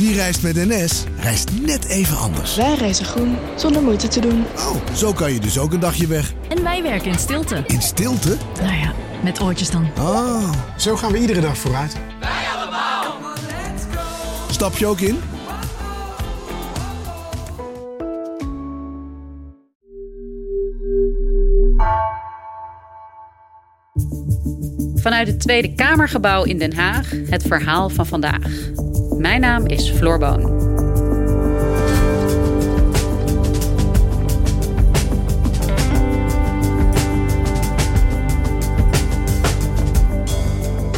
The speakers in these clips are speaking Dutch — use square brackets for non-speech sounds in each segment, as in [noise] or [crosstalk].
Wie reist met NS, reist net even anders. Wij reizen groen, zonder moeite te doen. Oh, zo kan je dus ook een dagje weg. En wij werken in stilte. In stilte? Nou ja, met oortjes dan. Oh. Zo gaan we iedere dag vooruit. Wij allemaal. Stap je ook in? Vanuit het Tweede Kamergebouw in Den Haag het verhaal van vandaag. Mijn naam is Floor Boon.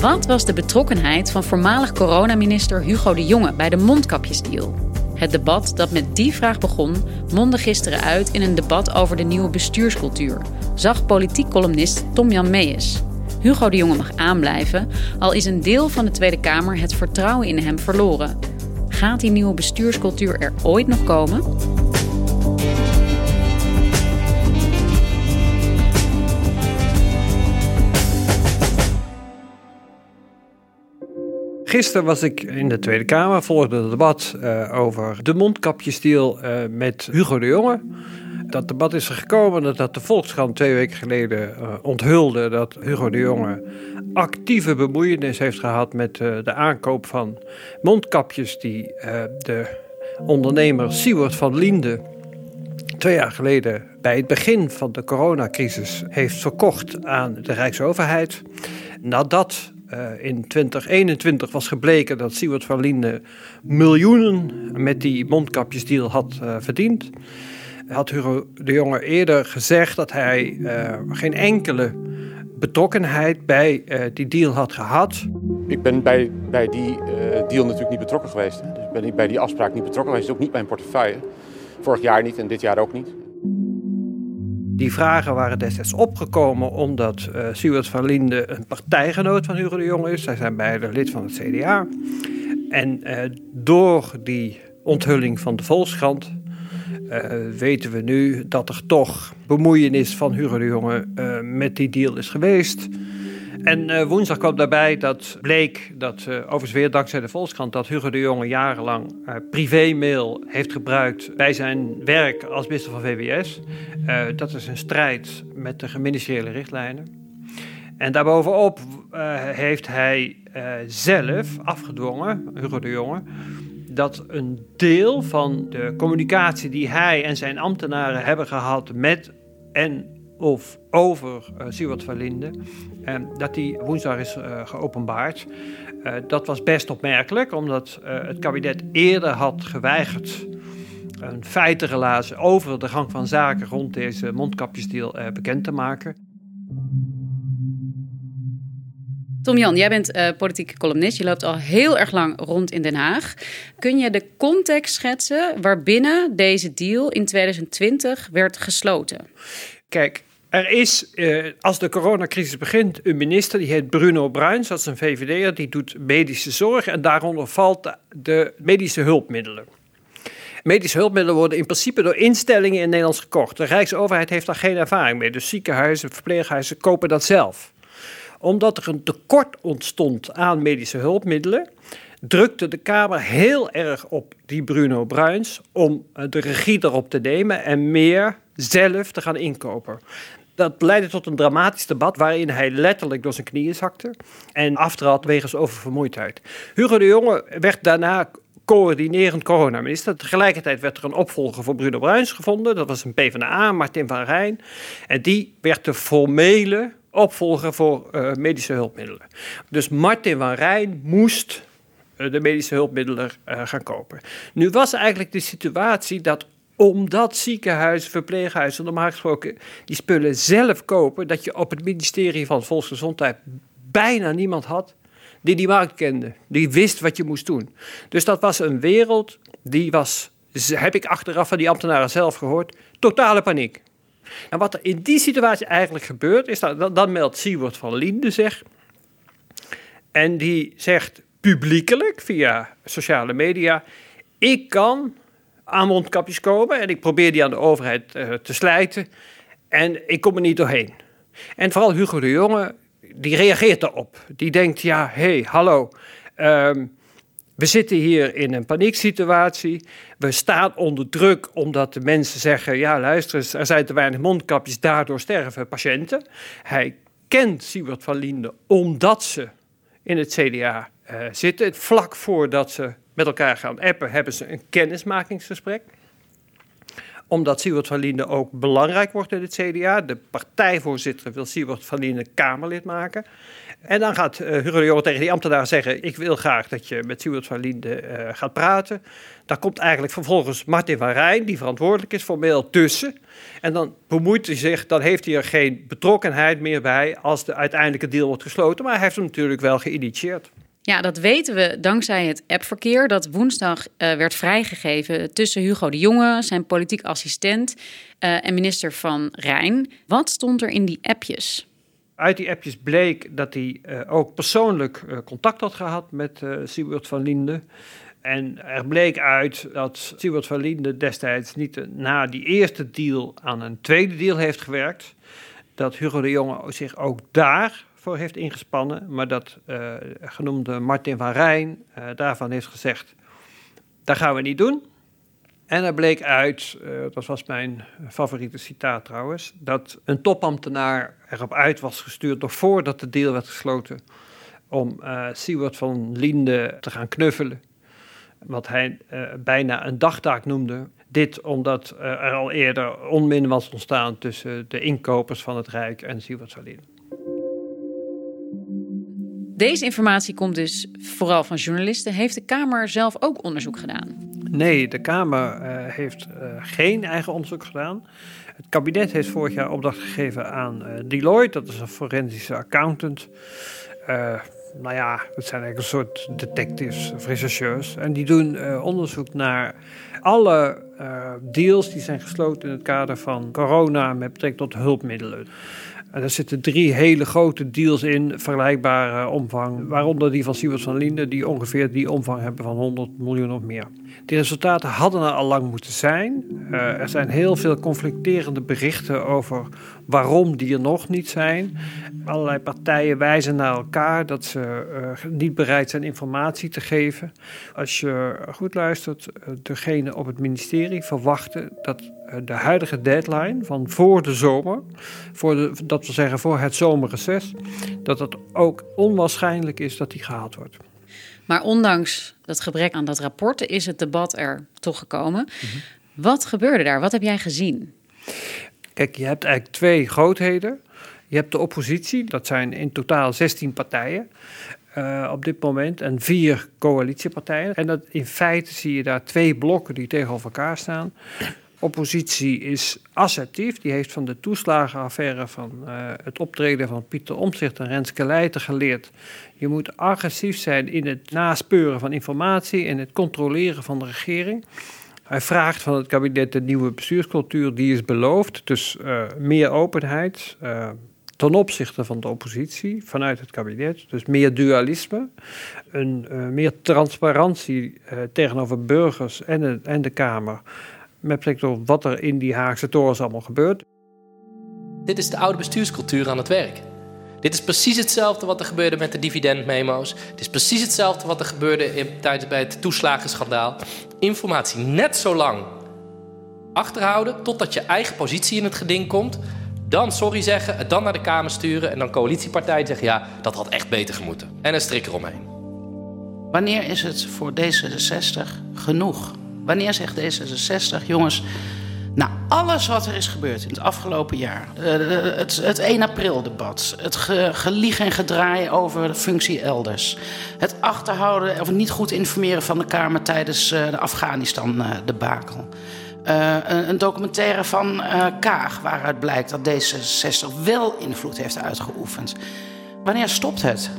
Wat was de betrokkenheid van voormalig coronaminister Hugo de Jonge bij de mondkapjesdeal? Het debat dat met die vraag begon, mondde gisteren uit in een debat over de nieuwe bestuurscultuur, zag politiek columnist Tom-Jan Meijers. Hugo de Jonge mag aanblijven, al is een deel van de Tweede Kamer het vertrouwen in hem verloren. Gaat die nieuwe bestuurscultuur er ooit nog komen? Gisteren was ik in de Tweede Kamer, volgde het debat uh, over de mondkapjesdeal uh, met Hugo de Jonge. Dat debat is er gekomen nadat de Volkskrant twee weken geleden uh, onthulde dat Hugo de Jonge actieve bemoeienis heeft gehad met de aankoop van mondkapjes die de ondernemer Siewert van Linde twee jaar geleden bij het begin van de coronacrisis heeft verkocht aan de Rijksoverheid. Nadat in 2021 was gebleken dat Siewert van Linde miljoenen met die mondkapjesdeal had uh, verdiend. Had Hugo de Jonge eerder gezegd dat hij uh, geen enkele betrokkenheid bij die deal had gehad. Ik ben bij, bij die deal natuurlijk niet betrokken geweest. Hè. Dus ben ik bij die afspraak niet betrokken geweest. Ook niet mijn portefeuille. Vorig jaar niet en dit jaar ook niet. Die vragen waren destijds opgekomen omdat uh, van Linde een partijgenoot van Hugo de Jonge is. Zij zijn beide lid van het CDA. En uh, door die onthulling van de Volkskrant weten we nu dat er toch bemoeienis van Hugo de Jonge met die deal is geweest. En uh, woensdag kwam daarbij dat bleek, dat overigens weer dankzij de Volkskrant, dat Hugo de Jonge jarenlang privémail heeft gebruikt bij zijn werk als minister van VWS. dat is een strijd met de ministeriële richtlijnen. En daarbovenop heeft hij zelf afgedwongen, Hugo de Jonge, dat een deel van de communicatie die hij en zijn ambtenaren hebben gehad met en of over uh, Siewert van Linden, en dat die woensdag is uh, geopenbaard. Dat was best opmerkelijk, omdat het kabinet eerder had geweigerd een feitenrelatie over de gang van zaken rond deze mondkapjesdeal bekend te maken. Tom-Jan, jij bent uh, politieke columnist. Je loopt al heel erg lang rond in Den Haag. Kun je de context schetsen waarbinnen deze deal in 2020 werd gesloten? Kijk, er is, eh, als de coronacrisis begint, een minister, die heet Bruno Bruins, dat is een VVD'er, die doet medische zorg en daaronder valt de, de medische hulpmiddelen. Medische hulpmiddelen worden in principe door instellingen in Nederland gekocht. De Rijksoverheid heeft daar geen ervaring mee, dus ziekenhuizen, verpleeghuizen kopen dat zelf. Omdat er een tekort ontstond aan medische hulpmiddelen, drukte de Kamer heel erg op die Bruno Bruins om de regie erop te nemen en meer zelf te gaan inkopen. Dat leidde tot een dramatisch debat waarin hij letterlijk door zijn knieën zakte en aftrad wegens oververmoeidheid. Hugo de Jonge werd daarna coördinerend coronaminister. Tegelijkertijd werd er een opvolger voor Bruno Bruins gevonden. Dat was een PvdA, Martin van Rijn. En die werd de formele opvolger voor uh, medische hulpmiddelen. Dus Martin van Rijn moest uh, de medische hulpmiddelen uh, gaan kopen. Nu was eigenlijk de situatie dat omdat ziekenhuizen, verpleeghuizen normaal gesproken die spullen zelf kopen, dat je op het ministerie van Volksgezondheid bijna niemand had die die markt kende. Die wist wat je moest doen. Dus dat was een wereld die was, heb ik achteraf van die ambtenaren zelf gehoord, totale paniek. En wat er in die situatie eigenlijk gebeurt, is dat dan meldt Siewert van Linde zich. En die zegt publiekelijk via sociale media: Ik kan aan mondkapjes komen en ik probeer die aan de overheid uh, te slijten. En ik kom er niet doorheen. En vooral Hugo de Jonge, die reageert daarop. Die denkt: Ja, hé, hey, hallo. Um, we zitten hier in een panieksituatie. We staan onder druk omdat de mensen zeggen: ja, luister eens, er zijn te weinig mondkapjes, daardoor sterven patiënten. Hij kent Siebert van Linde omdat ze in het CDA eh, zitten. Vlak voordat ze met elkaar gaan appen, hebben ze een kennismakingsgesprek omdat Siewert van Linden ook belangrijk wordt in het CDA. De partijvoorzitter wil Siewert van Linden Kamerlid maken. En dan gaat uh, Hugo de Jonge tegen die ambtenaar zeggen... ik wil graag dat je met Siewert van Linden uh, gaat praten. Daar komt eigenlijk vervolgens Martin van Rijn... die verantwoordelijk is formeel tussen. En dan bemoeit hij zich, dan heeft hij er geen betrokkenheid meer bij... als de uiteindelijke deal wordt gesloten. Maar hij heeft hem natuurlijk wel geïnitieerd. Ja, dat weten we dankzij het appverkeer dat woensdag uh, werd vrijgegeven tussen Hugo de Jonge, zijn politiek assistent uh, en minister van Rijn. Wat stond er in die appjes? Uit die appjes bleek dat hij uh, ook persoonlijk contact had gehad met uh, Siebert van Linde. En er bleek uit dat Siebert van Linde destijds niet na die eerste deal aan een tweede deal heeft gewerkt. Dat Hugo de Jonge zich ook daar voor heeft ingespannen, maar dat uh, genoemde Martin van Rijn uh, daarvan heeft gezegd: dat gaan we niet doen. En er bleek uit, uh, dat was mijn favoriete citaat trouwens, dat een topambtenaar erop uit was gestuurd nog voordat de deal werd gesloten om uh, van Linde te gaan knuffelen. Wat hij bijna een dagtaak noemde. Dit omdat er al eerder onmin was ontstaan tussen de inkopers van het Rijk en Siewert van Linde. Deze informatie komt dus vooral van journalisten. Heeft de Kamer zelf ook onderzoek gedaan? Nee, de Kamer uh, heeft uh, geen eigen onderzoek gedaan. Het kabinet heeft vorig jaar opdracht gegeven aan uh, Deloitte, dat is een forensische accountant. nou ja, dat zijn eigenlijk een soort detectives of. En die doen onderzoek naar alle deals die zijn gesloten in het kader van corona met betrekking tot hulpmiddelen. En er zitten drie hele grote deals in, vergelijkbare omvang. Waaronder die van Siewert van Linden, die ongeveer die omvang hebben van 100 miljoen of meer. Die resultaten hadden er al lang moeten zijn. Uh, er zijn heel veel conflicterende berichten over waarom die er nog niet zijn. Allerlei partijen wijzen naar elkaar dat ze uh, niet bereid zijn informatie te geven. Als je goed luistert, uh, degene op het ministerie verwachten dat de huidige deadline van voor de zomer, voor de, dat we zeggen voor het zomerreces, dat het ook onwaarschijnlijk is dat die gehaald wordt. Maar ondanks dat gebrek aan dat rapport is het debat er toch gekomen. Mhm. Wat gebeurde daar? Wat heb jij gezien? Kijk, je hebt eigenlijk twee grootheden. Je hebt de oppositie, dat zijn in totaal 16 partijen. Uh, op dit moment en vier coalitiepartijen. En dat, in feite zie je daar twee blokken die tegenover elkaar staan oppositie is assertief. Die heeft van de toeslagenaffaire van uh, het optreden van Pieter Omtzigt en Renske Leijten geleerd. Je moet agressief zijn in het naspeuren van informatie en het controleren van de regering. Hij vraagt van het kabinet de nieuwe bestuurscultuur die is beloofd. Dus uh, meer openheid uh, ten opzichte van de oppositie vanuit het kabinet. Dus meer dualisme, een, meer transparantie tegenover burgers en, en de Kamer met betrekking tot wat er in die Haagse torens allemaal gebeurt. Dit is de oude bestuurscultuur aan het werk. Dit is precies hetzelfde wat er gebeurde met de dividendmemo's. Het is precies hetzelfde wat er gebeurde in, tijdens bij het toeslagenschandaal. Informatie net zo lang achterhouden totdat je eigen positie in het geding komt. Dan sorry zeggen, het dan naar de Kamer sturen en dan coalitiepartijen zeggen ja, dat had echt beter gemoeten. En een strik eromheen. Wanneer is het voor D66 genoeg? Wanneer zegt D66, jongens, nou, alles wat er is gebeurd in het afgelopen jaar, het, het 1 april debat, het ge, gelieg en gedraai over de functie elders, het achterhouden of niet goed informeren van de Kamer tijdens uh, de Afghanistan-debakel. Uh, een, een, documentaire van Kaag, waaruit blijkt dat D66 wel invloed heeft uitgeoefend. Wanneer stopt het?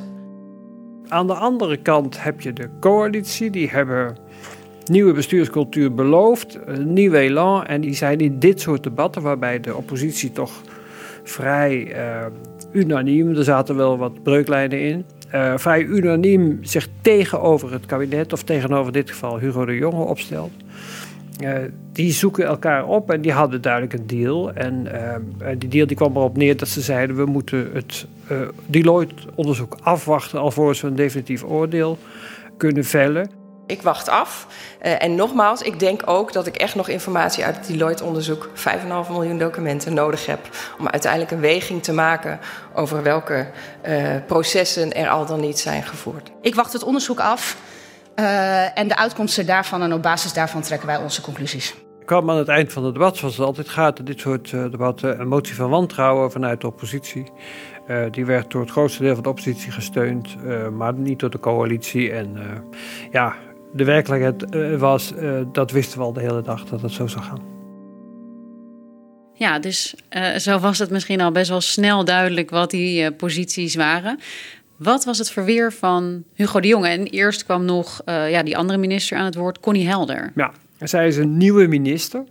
Aan de andere kant heb je de coalitie, die hebben nieuwe bestuurscultuur beloofd, een nieuw elan. En die zijn in dit soort debatten, waarbij de oppositie toch vrij uh, unaniem, er zaten wel wat breuklijnen in, uh, vrij unaniem zich tegenover het kabinet, of tegenover in dit geval Hugo de Jonge, opstelt. Uh, die zoeken elkaar op en die hadden duidelijk een deal. En die deal die kwam erop neer dat ze zeiden: we moeten het Deloitte-onderzoek afwachten alvorens we een definitief oordeel kunnen vellen. Ik wacht af. Uh, en nogmaals, ik denk ook dat ik echt nog informatie uit het Deloitte-onderzoek, 5,5 miljoen documenten, nodig heb om uiteindelijk een weging te maken over welke uh, processen er al dan niet zijn gevoerd. Ik wacht het onderzoek af uh, en de uitkomsten daarvan en op basis daarvan trekken wij onze conclusies. Ik kwam aan het eind van het debat, zoals het altijd gaat, dit soort debatten, een motie van wantrouwen vanuit de oppositie. Uh, die werd door het grootste deel van de oppositie gesteund, uh, maar niet door de coalitie. En uh, ja, de werkelijkheid was, dat wisten we al de hele dag, dat het zo zou gaan. Ja, dus zo was het misschien al best wel snel duidelijk wat die posities waren. Wat was het verweer van Hugo de Jonge? En eerst kwam nog ja, die andere minister aan het woord, Connie Helder. Ja, zij is een nieuwe minister.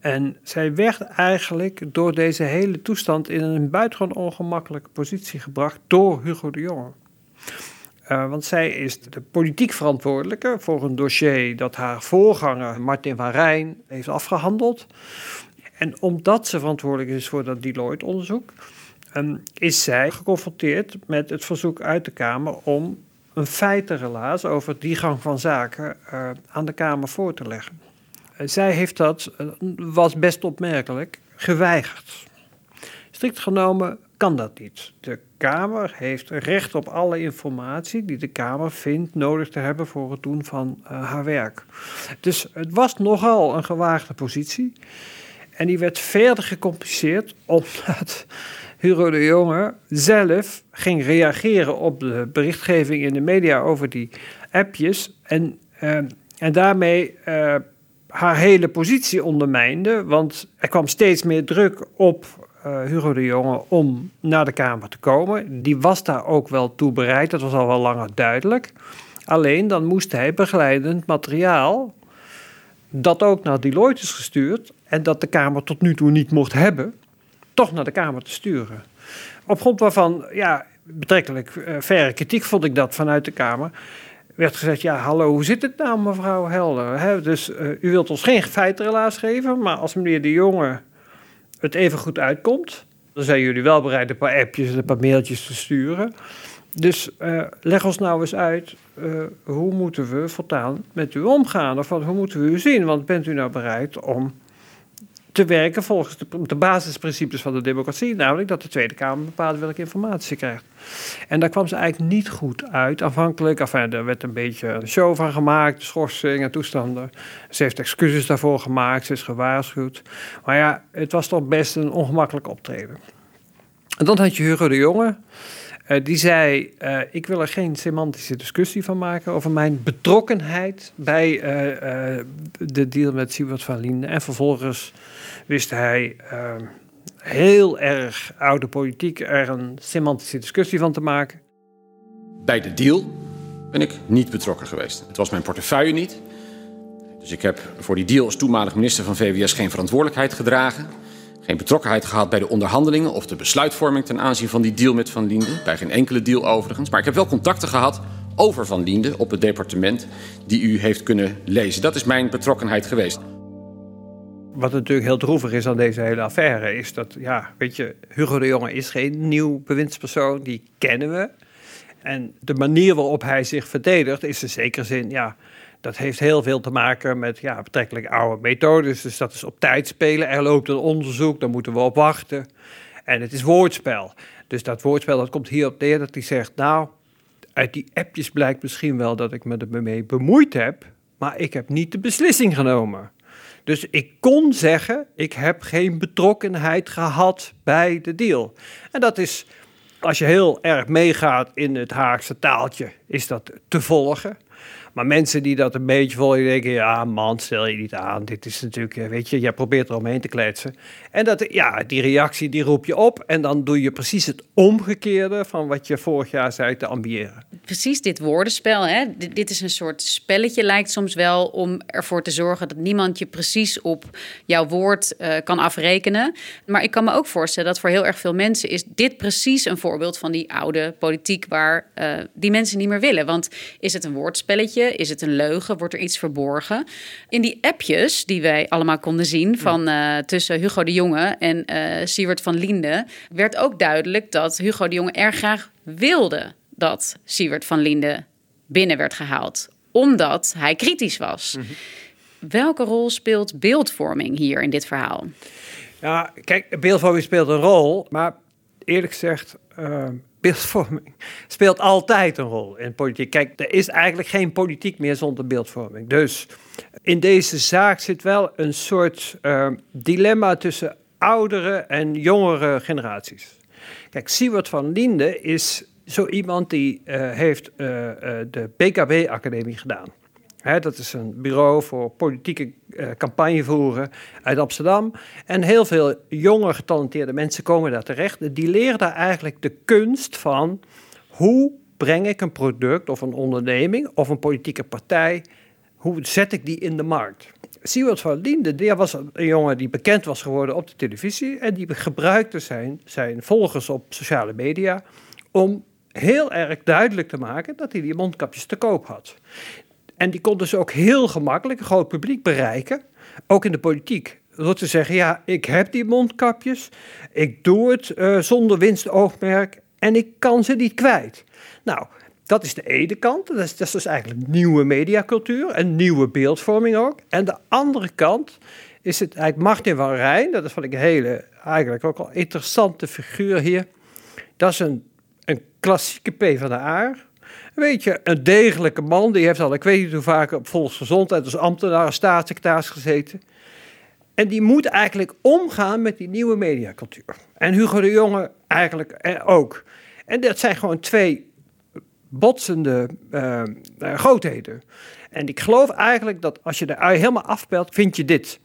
En zij werd eigenlijk door deze hele toestand in een buitengewoon ongemakkelijke positie gebracht door Hugo de Jonge. Uh, want zij is de politiek verantwoordelijke voor een dossier dat haar voorganger Martin van Rijn heeft afgehandeld. En omdat ze verantwoordelijk is voor dat Deloitte-onderzoek, um, is zij geconfronteerd met het verzoek uit de Kamer om een feitenrelaas over die gang van zaken uh, aan de Kamer voor te leggen. Zij heeft dat, was best opmerkelijk, geweigerd. Strikt genomen kan dat niet. De Kamer heeft recht op alle informatie die de Kamer vindt nodig te hebben voor het doen van uh, haar werk. Dus het was nogal een gewaagde positie. En die werd verder gecompliceerd [laughs] omdat Hugo de Jonge zelf ging reageren op de berichtgeving in de media over die appjes. En, uh, en daarmee. Uh, haar hele positie ondermijnde. Want er kwam steeds meer druk op uh, Hugo de Jonge om naar de Kamer te komen. Die was daar ook wel toe bereid, dat was al wel langer duidelijk. Alleen dan moest hij begeleidend materiaal, dat ook naar Deloitte is gestuurd en dat de Kamer tot nu toe niet mocht hebben, toch naar de Kamer te sturen. Op grond waarvan, ja, betrekkelijk uh, verre kritiek vond ik dat vanuit de Kamer werd gezegd: Ja, hallo, hoe zit het nou, mevrouw Helder? He, dus uh, u wilt ons geen feitenrelaas geven, maar als meneer De Jonge het even goed uitkomt, dan zijn jullie wel bereid een paar appjes en een paar mailtjes te sturen. Dus uh, leg ons nou eens uit, uh, hoe moeten we voortaan met u omgaan? Of wat, hoe moeten we u zien? Want bent u nou bereid om te werken volgens de, de, basisprincipes van de democratie, namelijk dat de Tweede Kamer bepaalt welke informatie krijgt. En daar kwam ze eigenlijk niet goed uit. Afhankelijk, enfin, er werd een beetje een show van gemaakt, schorsing en toestanden. Ze heeft excuses daarvoor gemaakt, ze is gewaarschuwd. Maar ja, het was toch best een ongemakkelijk optreden. En dan had je Hugo de Jonge. Uh, die zei: uh, Ik wil er geen semantische discussie van maken over mijn betrokkenheid bij uh, de deal met Siebert van Linden. En vervolgens wist hij heel erg oude politiek er een semantische discussie van te maken. Bij de deal ben ik niet betrokken geweest. Het was mijn portefeuille niet. Dus ik heb voor die deal als toenmalig minister van VWS geen verantwoordelijkheid gedragen. Geen betrokkenheid gehad bij de onderhandelingen of de besluitvorming ten aanzien van die deal met Van Liende. Bij geen enkele deal overigens. Maar ik heb wel contacten gehad over Van Liende op het departement die u heeft kunnen lezen. Dat is mijn betrokkenheid geweest wat natuurlijk heel droevig is aan deze hele affaire, is dat, ja, weet je, Hugo de Jonge is geen nieuw bewindspersoon, die kennen we. En de manier waarop hij zich verdedigt is in zekere zin, ja, dat heeft heel veel te maken met ja, betrekkelijk oude methodes. Dus dat is op tijd spelen. Er loopt een onderzoek, daar moeten we op wachten. En het is woordspel. Dus dat woordspel dat komt hierop neer dat hij zegt, nou, uit die appjes blijkt misschien wel dat ik me ermee bemoeid heb, maar ik heb niet de beslissing genomen. Dus ik kon zeggen, ik heb geen betrokkenheid gehad bij de deal. En dat is, als je heel erg meegaat in het Haagse taaltje, is dat te volgen. Maar mensen die dat een beetje volgen, denken, ja man, stel je niet aan. Dit is natuurlijk, eh, weet je, jij probeert eromheen te kletsen. En dat, ja, die reactie die roep je op en dan doe je precies het omgekeerde van wat je vorig jaar zei te ambiëren. Precies dit woordenspel, hè? dit is een soort spelletje lijkt soms wel om ervoor te zorgen dat niemand je precies op jouw woord uh, kan afrekenen. Maar ik kan me ook voorstellen dat voor heel erg veel mensen is dit precies een voorbeeld van die oude politiek waar uh, die mensen niet meer willen. Want is het een woordspelletje? Is het een leugen? Wordt er iets verborgen? In die appjes die wij allemaal konden zien van uh, tussen Hugo de Jonge en uh, Siewert van Linde, werd ook duidelijk dat Hugo de Jonge erg graag wilde dat Siewert van Linde binnen werd gehaald, omdat hij kritisch was. Mm -hmm. Welke rol speelt beeldvorming hier in dit verhaal? Ja, kijk, beeldvorming speelt een rol, maar eerlijk gezegd, uh, beeldvorming [laughs] speelt altijd een rol in politiek. Kijk, er is eigenlijk geen politiek meer zonder beeldvorming. Dus in deze zaak zit wel een soort uh, dilemma tussen oudere en jongere generaties. Kijk, Siewert van Linde is zo iemand die uh, heeft uh, de BKB-academie gedaan. Dat is een bureau voor politieke uh, campagne voeren uit Amsterdam. En heel veel jonge getalenteerde mensen komen daar terecht. Die leren daar eigenlijk de kunst van hoe breng ik een product of een onderneming of een politieke partij, hoe zet ik die in de markt. Siewert van Linde, die was een jongen die bekend was geworden op de televisie en die gebruikte zijn, zijn volgers op sociale media om heel erg duidelijk te maken dat hij die mondkapjes te koop had. En die kon dus ook heel gemakkelijk een groot publiek bereiken, ook in de politiek. Door te zeggen, ja, ik heb die mondkapjes, ik doe het uh, zonder winstoogmerk en ik kan ze niet kwijt. Nou, dat is de ene kant, dat is, dat is dus eigenlijk nieuwe mediacultuur en nieuwe beeldvorming ook. En de andere kant is het eigenlijk Martin van Rijn, dat is van ik een hele, eigenlijk ook al interessante figuur hier. Dat is een, een klassieke P van de A. Weet je, een degelijke man, die heeft al, ik weet niet hoe vaak op volksgezondheid als ambtenaar, staatssecretaris gezeten. En die moet eigenlijk omgaan met die nieuwe mediacultuur. En Hugo de Jonge eigenlijk ook. En dat zijn gewoon twee botsende uh, grootheden. En ik geloof eigenlijk dat als je ui helemaal afpelt, vind je dit.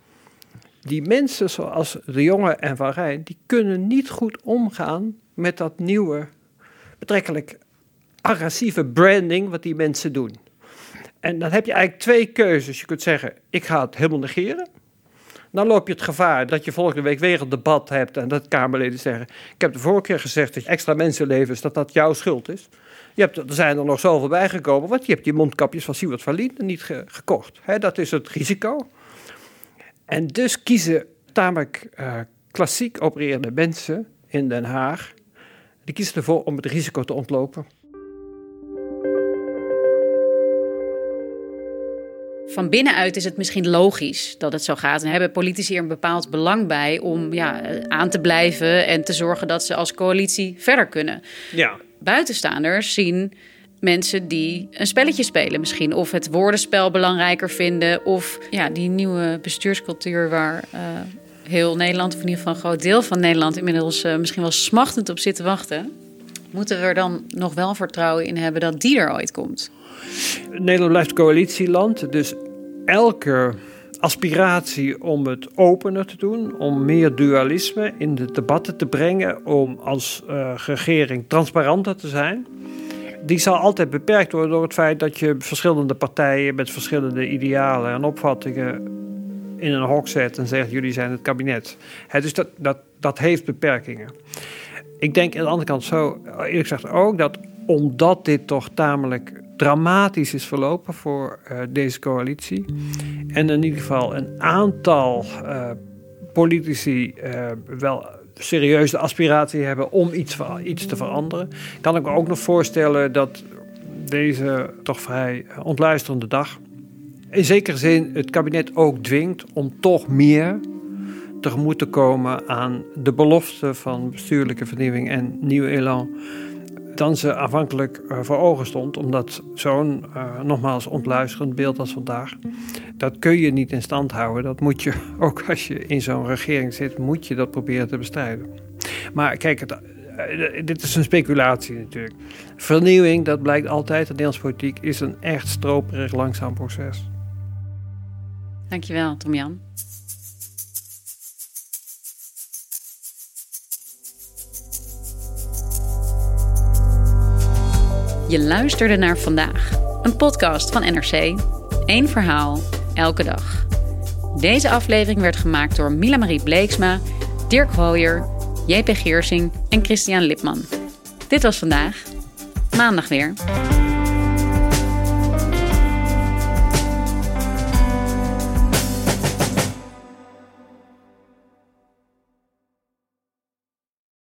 Die mensen zoals de Jonge en Van Rijn, die kunnen niet goed omgaan met dat nieuwe, betrekkelijk agressieve branding wat die mensen doen. En dan heb je eigenlijk twee keuzes. Je kunt zeggen, ik ga het helemaal negeren. Dan loop je het gevaar dat je volgende week weer een debat hebt en dat Kamerleden zeggen: Ik heb de vorige keer gezegd dat je extra mensenlevens, dat dat jouw schuld is. Je hebt, er zijn er nog zoveel bijgekomen, want je hebt die mondkapjes van Siewert van Lien niet ge, gekocht. Dat is het risico. En dus kiezen tamelijk uh, klassiek opererende mensen in Den Haag, die kiezen ervoor om het risico te ontlopen. Van binnenuit is het misschien logisch dat het zo gaat. En hebben politici er een bepaald belang bij om ja, aan te blijven en te zorgen dat ze als coalitie verder kunnen. Ja. Buitenstaanders zien mensen die een spelletje spelen misschien. Of het woordenspel belangrijker vinden. Of ja, die nieuwe bestuurscultuur waar uh, heel Nederland, of in ieder geval een groot deel van Nederland... inmiddels uh, misschien wel smachtend op zit te wachten. Moeten we er dan nog wel vertrouwen in hebben dat die er ooit komt? Nederland blijft coalitieland, dus elke aspiratie om het opener te doen, om meer dualisme in de debatten te brengen, om als uh, regering transparanter te zijn, die zal altijd beperkt worden door het feit dat je verschillende partijen met verschillende idealen en opvattingen in een hok zet en zegt: jullie zijn het kabinet. He, dus dat, dat, dat heeft beperkingen. Ik denk aan de andere kant zo, eerlijk gezegd ook, dat omdat dit toch tamelijk dramatisch is verlopen voor uh, deze coalitie. En in ieder geval een aantal uh, politici uh, wel serieus de aspiratie hebben om iets, iets te veranderen. Kan ik me ook nog voorstellen dat deze toch vrij ontluisterende dag in zekere zin het kabinet ook dwingt om toch meer tegemoet te komen aan de belofte van bestuurlijke vernieuwing en nieuw elan dan ze aanvankelijk uh, voor ogen stond. Omdat zo'n, uh, nogmaals, ontluisterend beeld als vandaag... dat kun je niet in stand houden. Dat moet je, [laughs] ook als je in zo'n regering zit... moet je dat proberen te bestrijden. Maar kijk, uh, dit is een speculatie natuurlijk. Vernieuwing, dat blijkt altijd de Nederlandse politiek, is een echt stroperig langzaam proces. Dankjewel, Tom-Jan. Je luisterde naar vandaag, een podcast van NRC. Eén verhaal, elke dag. Deze aflevering werd gemaakt door Mila Marie Bleeksma, Dirk Hooyer, JP Geersing en Christian Lipman. Dit was vandaag. Maandag weer.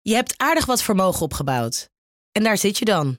Je hebt aardig wat vermogen opgebouwd. En daar zit je dan,